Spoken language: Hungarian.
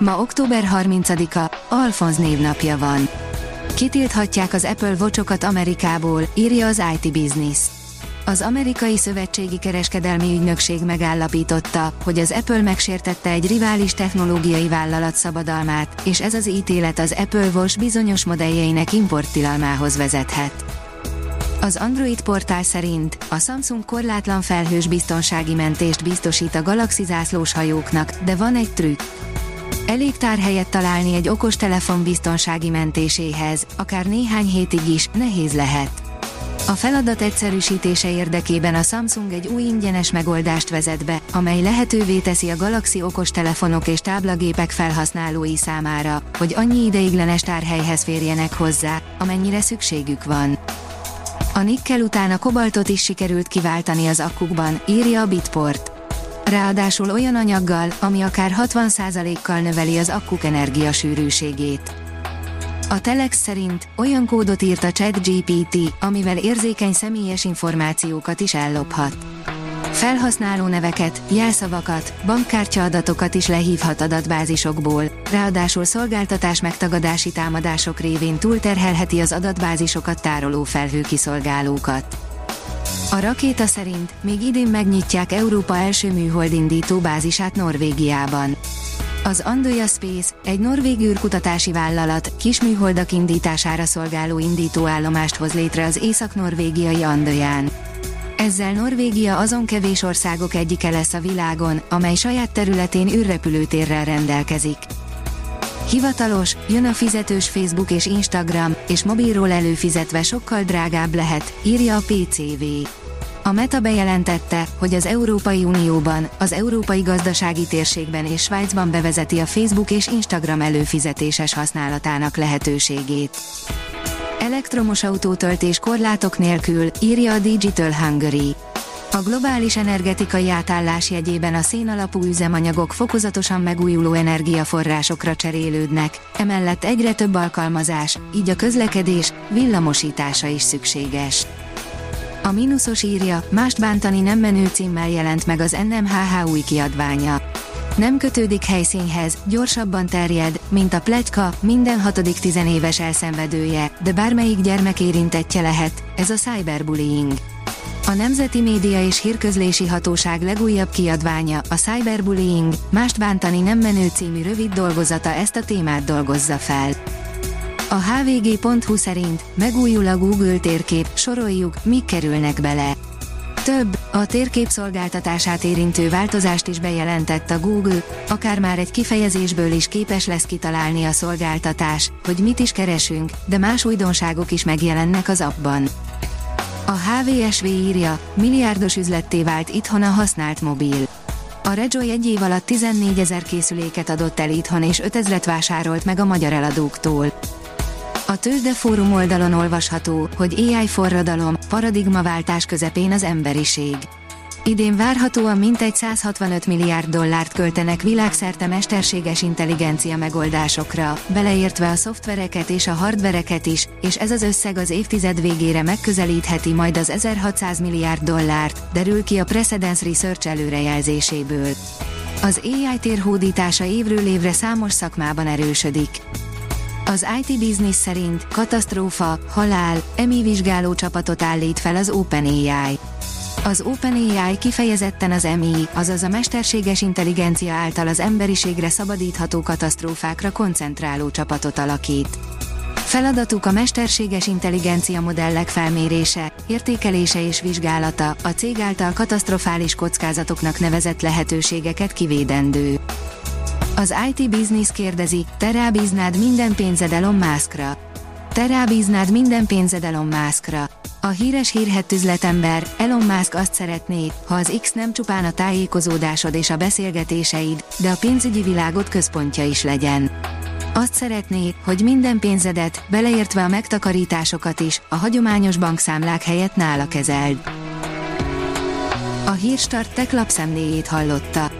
Ma október 30-a, Alfonz névnapja van. Kitilthatják az Apple vocsokat Amerikából, írja az IT Business. Az amerikai szövetségi kereskedelmi ügynökség megállapította, hogy az Apple megsértette egy rivális technológiai vállalat szabadalmát, és ez az ítélet az Apple Watch bizonyos modelljeinek importtilalmához vezethet. Az Android portál szerint a Samsung korlátlan felhős biztonsági mentést biztosít a Galaxy zászlós hajóknak, de van egy trükk. Elég tárhelyet találni egy okos telefon biztonsági mentéséhez, akár néhány hétig is, nehéz lehet. A feladat egyszerűsítése érdekében a Samsung egy új ingyenes megoldást vezet be, amely lehetővé teszi a Galaxy okostelefonok és táblagépek felhasználói számára, hogy annyi ideiglenes tárhelyhez férjenek hozzá, amennyire szükségük van. A nikkel után a kobaltot is sikerült kiváltani az akkukban, írja a Bitport ráadásul olyan anyaggal, ami akár 60%-kal növeli az akkuk energiasűrűségét. A Telex szerint olyan kódot írt a ChatGPT, amivel érzékeny személyes információkat is ellophat. Felhasználó neveket, jelszavakat, bankkártya adatokat is lehívhat adatbázisokból, ráadásul szolgáltatás megtagadási támadások révén túlterhelheti az adatbázisokat tároló felhőkiszolgálókat. A rakéta szerint még idén megnyitják Európa első műholdindító bázisát Norvégiában. Az Andoja Space, egy norvég űrkutatási vállalat, kisműholdak indítására szolgáló indítóállomást hoz létre az észak-norvégiai Andoján. Ezzel Norvégia azon kevés országok egyike lesz a világon, amely saját területén űrrepülőtérrel rendelkezik. Hivatalos, jön a fizetős Facebook és Instagram, és mobilról előfizetve sokkal drágább lehet, írja a PCV. A Meta bejelentette, hogy az Európai Unióban, az Európai Gazdasági Térségben és Svájcban bevezeti a Facebook és Instagram előfizetéses használatának lehetőségét. Elektromos autótöltés korlátok nélkül, írja a Digital Hungary. A globális energetikai átállás jegyében a szénalapú üzemanyagok fokozatosan megújuló energiaforrásokra cserélődnek, emellett egyre több alkalmazás, így a közlekedés, villamosítása is szükséges. A mínuszos írja, mást bántani nem menő címmel jelent meg az NMHH új kiadványa. Nem kötődik helyszínhez, gyorsabban terjed, mint a pletyka, minden hatodik tizenéves elszenvedője, de bármelyik gyermek érintettje lehet, ez a cyberbullying. A Nemzeti Média és Hírközlési Hatóság legújabb kiadványa, a Cyberbullying, mást bántani nem menő című rövid dolgozata ezt a témát dolgozza fel. A hvg.hu szerint megújul a Google térkép, soroljuk, mik kerülnek bele. Több, a térkép szolgáltatását érintő változást is bejelentett a Google, akár már egy kifejezésből is képes lesz kitalálni a szolgáltatás, hogy mit is keresünk, de más újdonságok is megjelennek az appban. HVSV írja, milliárdos üzletté vált itthon a használt mobil. A Rejoy egy év alatt 14 ezer készüléket adott el itthon és 5000-et vásárolt meg a magyar eladóktól. A Tőzde fórum oldalon olvasható, hogy AI forradalom, paradigmaváltás közepén az emberiség. Idén várhatóan mintegy 165 milliárd dollárt költenek világszerte mesterséges intelligencia megoldásokra, beleértve a szoftvereket és a hardvereket is, és ez az összeg az évtized végére megközelítheti majd az 1600 milliárd dollárt, derül ki a Precedence Research előrejelzéséből. Az AI térhódítása évről évre számos szakmában erősödik. Az IT Business szerint katasztrófa, halál, emi vizsgáló csapatot állít fel az OpenAI. Az OpenAI kifejezetten az MI, azaz a mesterséges intelligencia által az emberiségre szabadítható katasztrófákra koncentráló csapatot alakít. Feladatuk a mesterséges intelligencia modellek felmérése, értékelése és vizsgálata, a cég által katasztrofális kockázatoknak nevezett lehetőségeket kivédendő. Az IT Business kérdezi, te rábíznád minden pénzed Elon Muskra. Te rábíznád minden pénzed Elon Muskra. A híres hírhet üzletember, Elon Musk azt szeretné, ha az X nem csupán a tájékozódásod és a beszélgetéseid, de a pénzügyi világot központja is legyen. Azt szeretné, hogy minden pénzedet, beleértve a megtakarításokat is, a hagyományos bankszámlák helyett nála kezeld. A Hírstart tech lapszemléjét hallotta.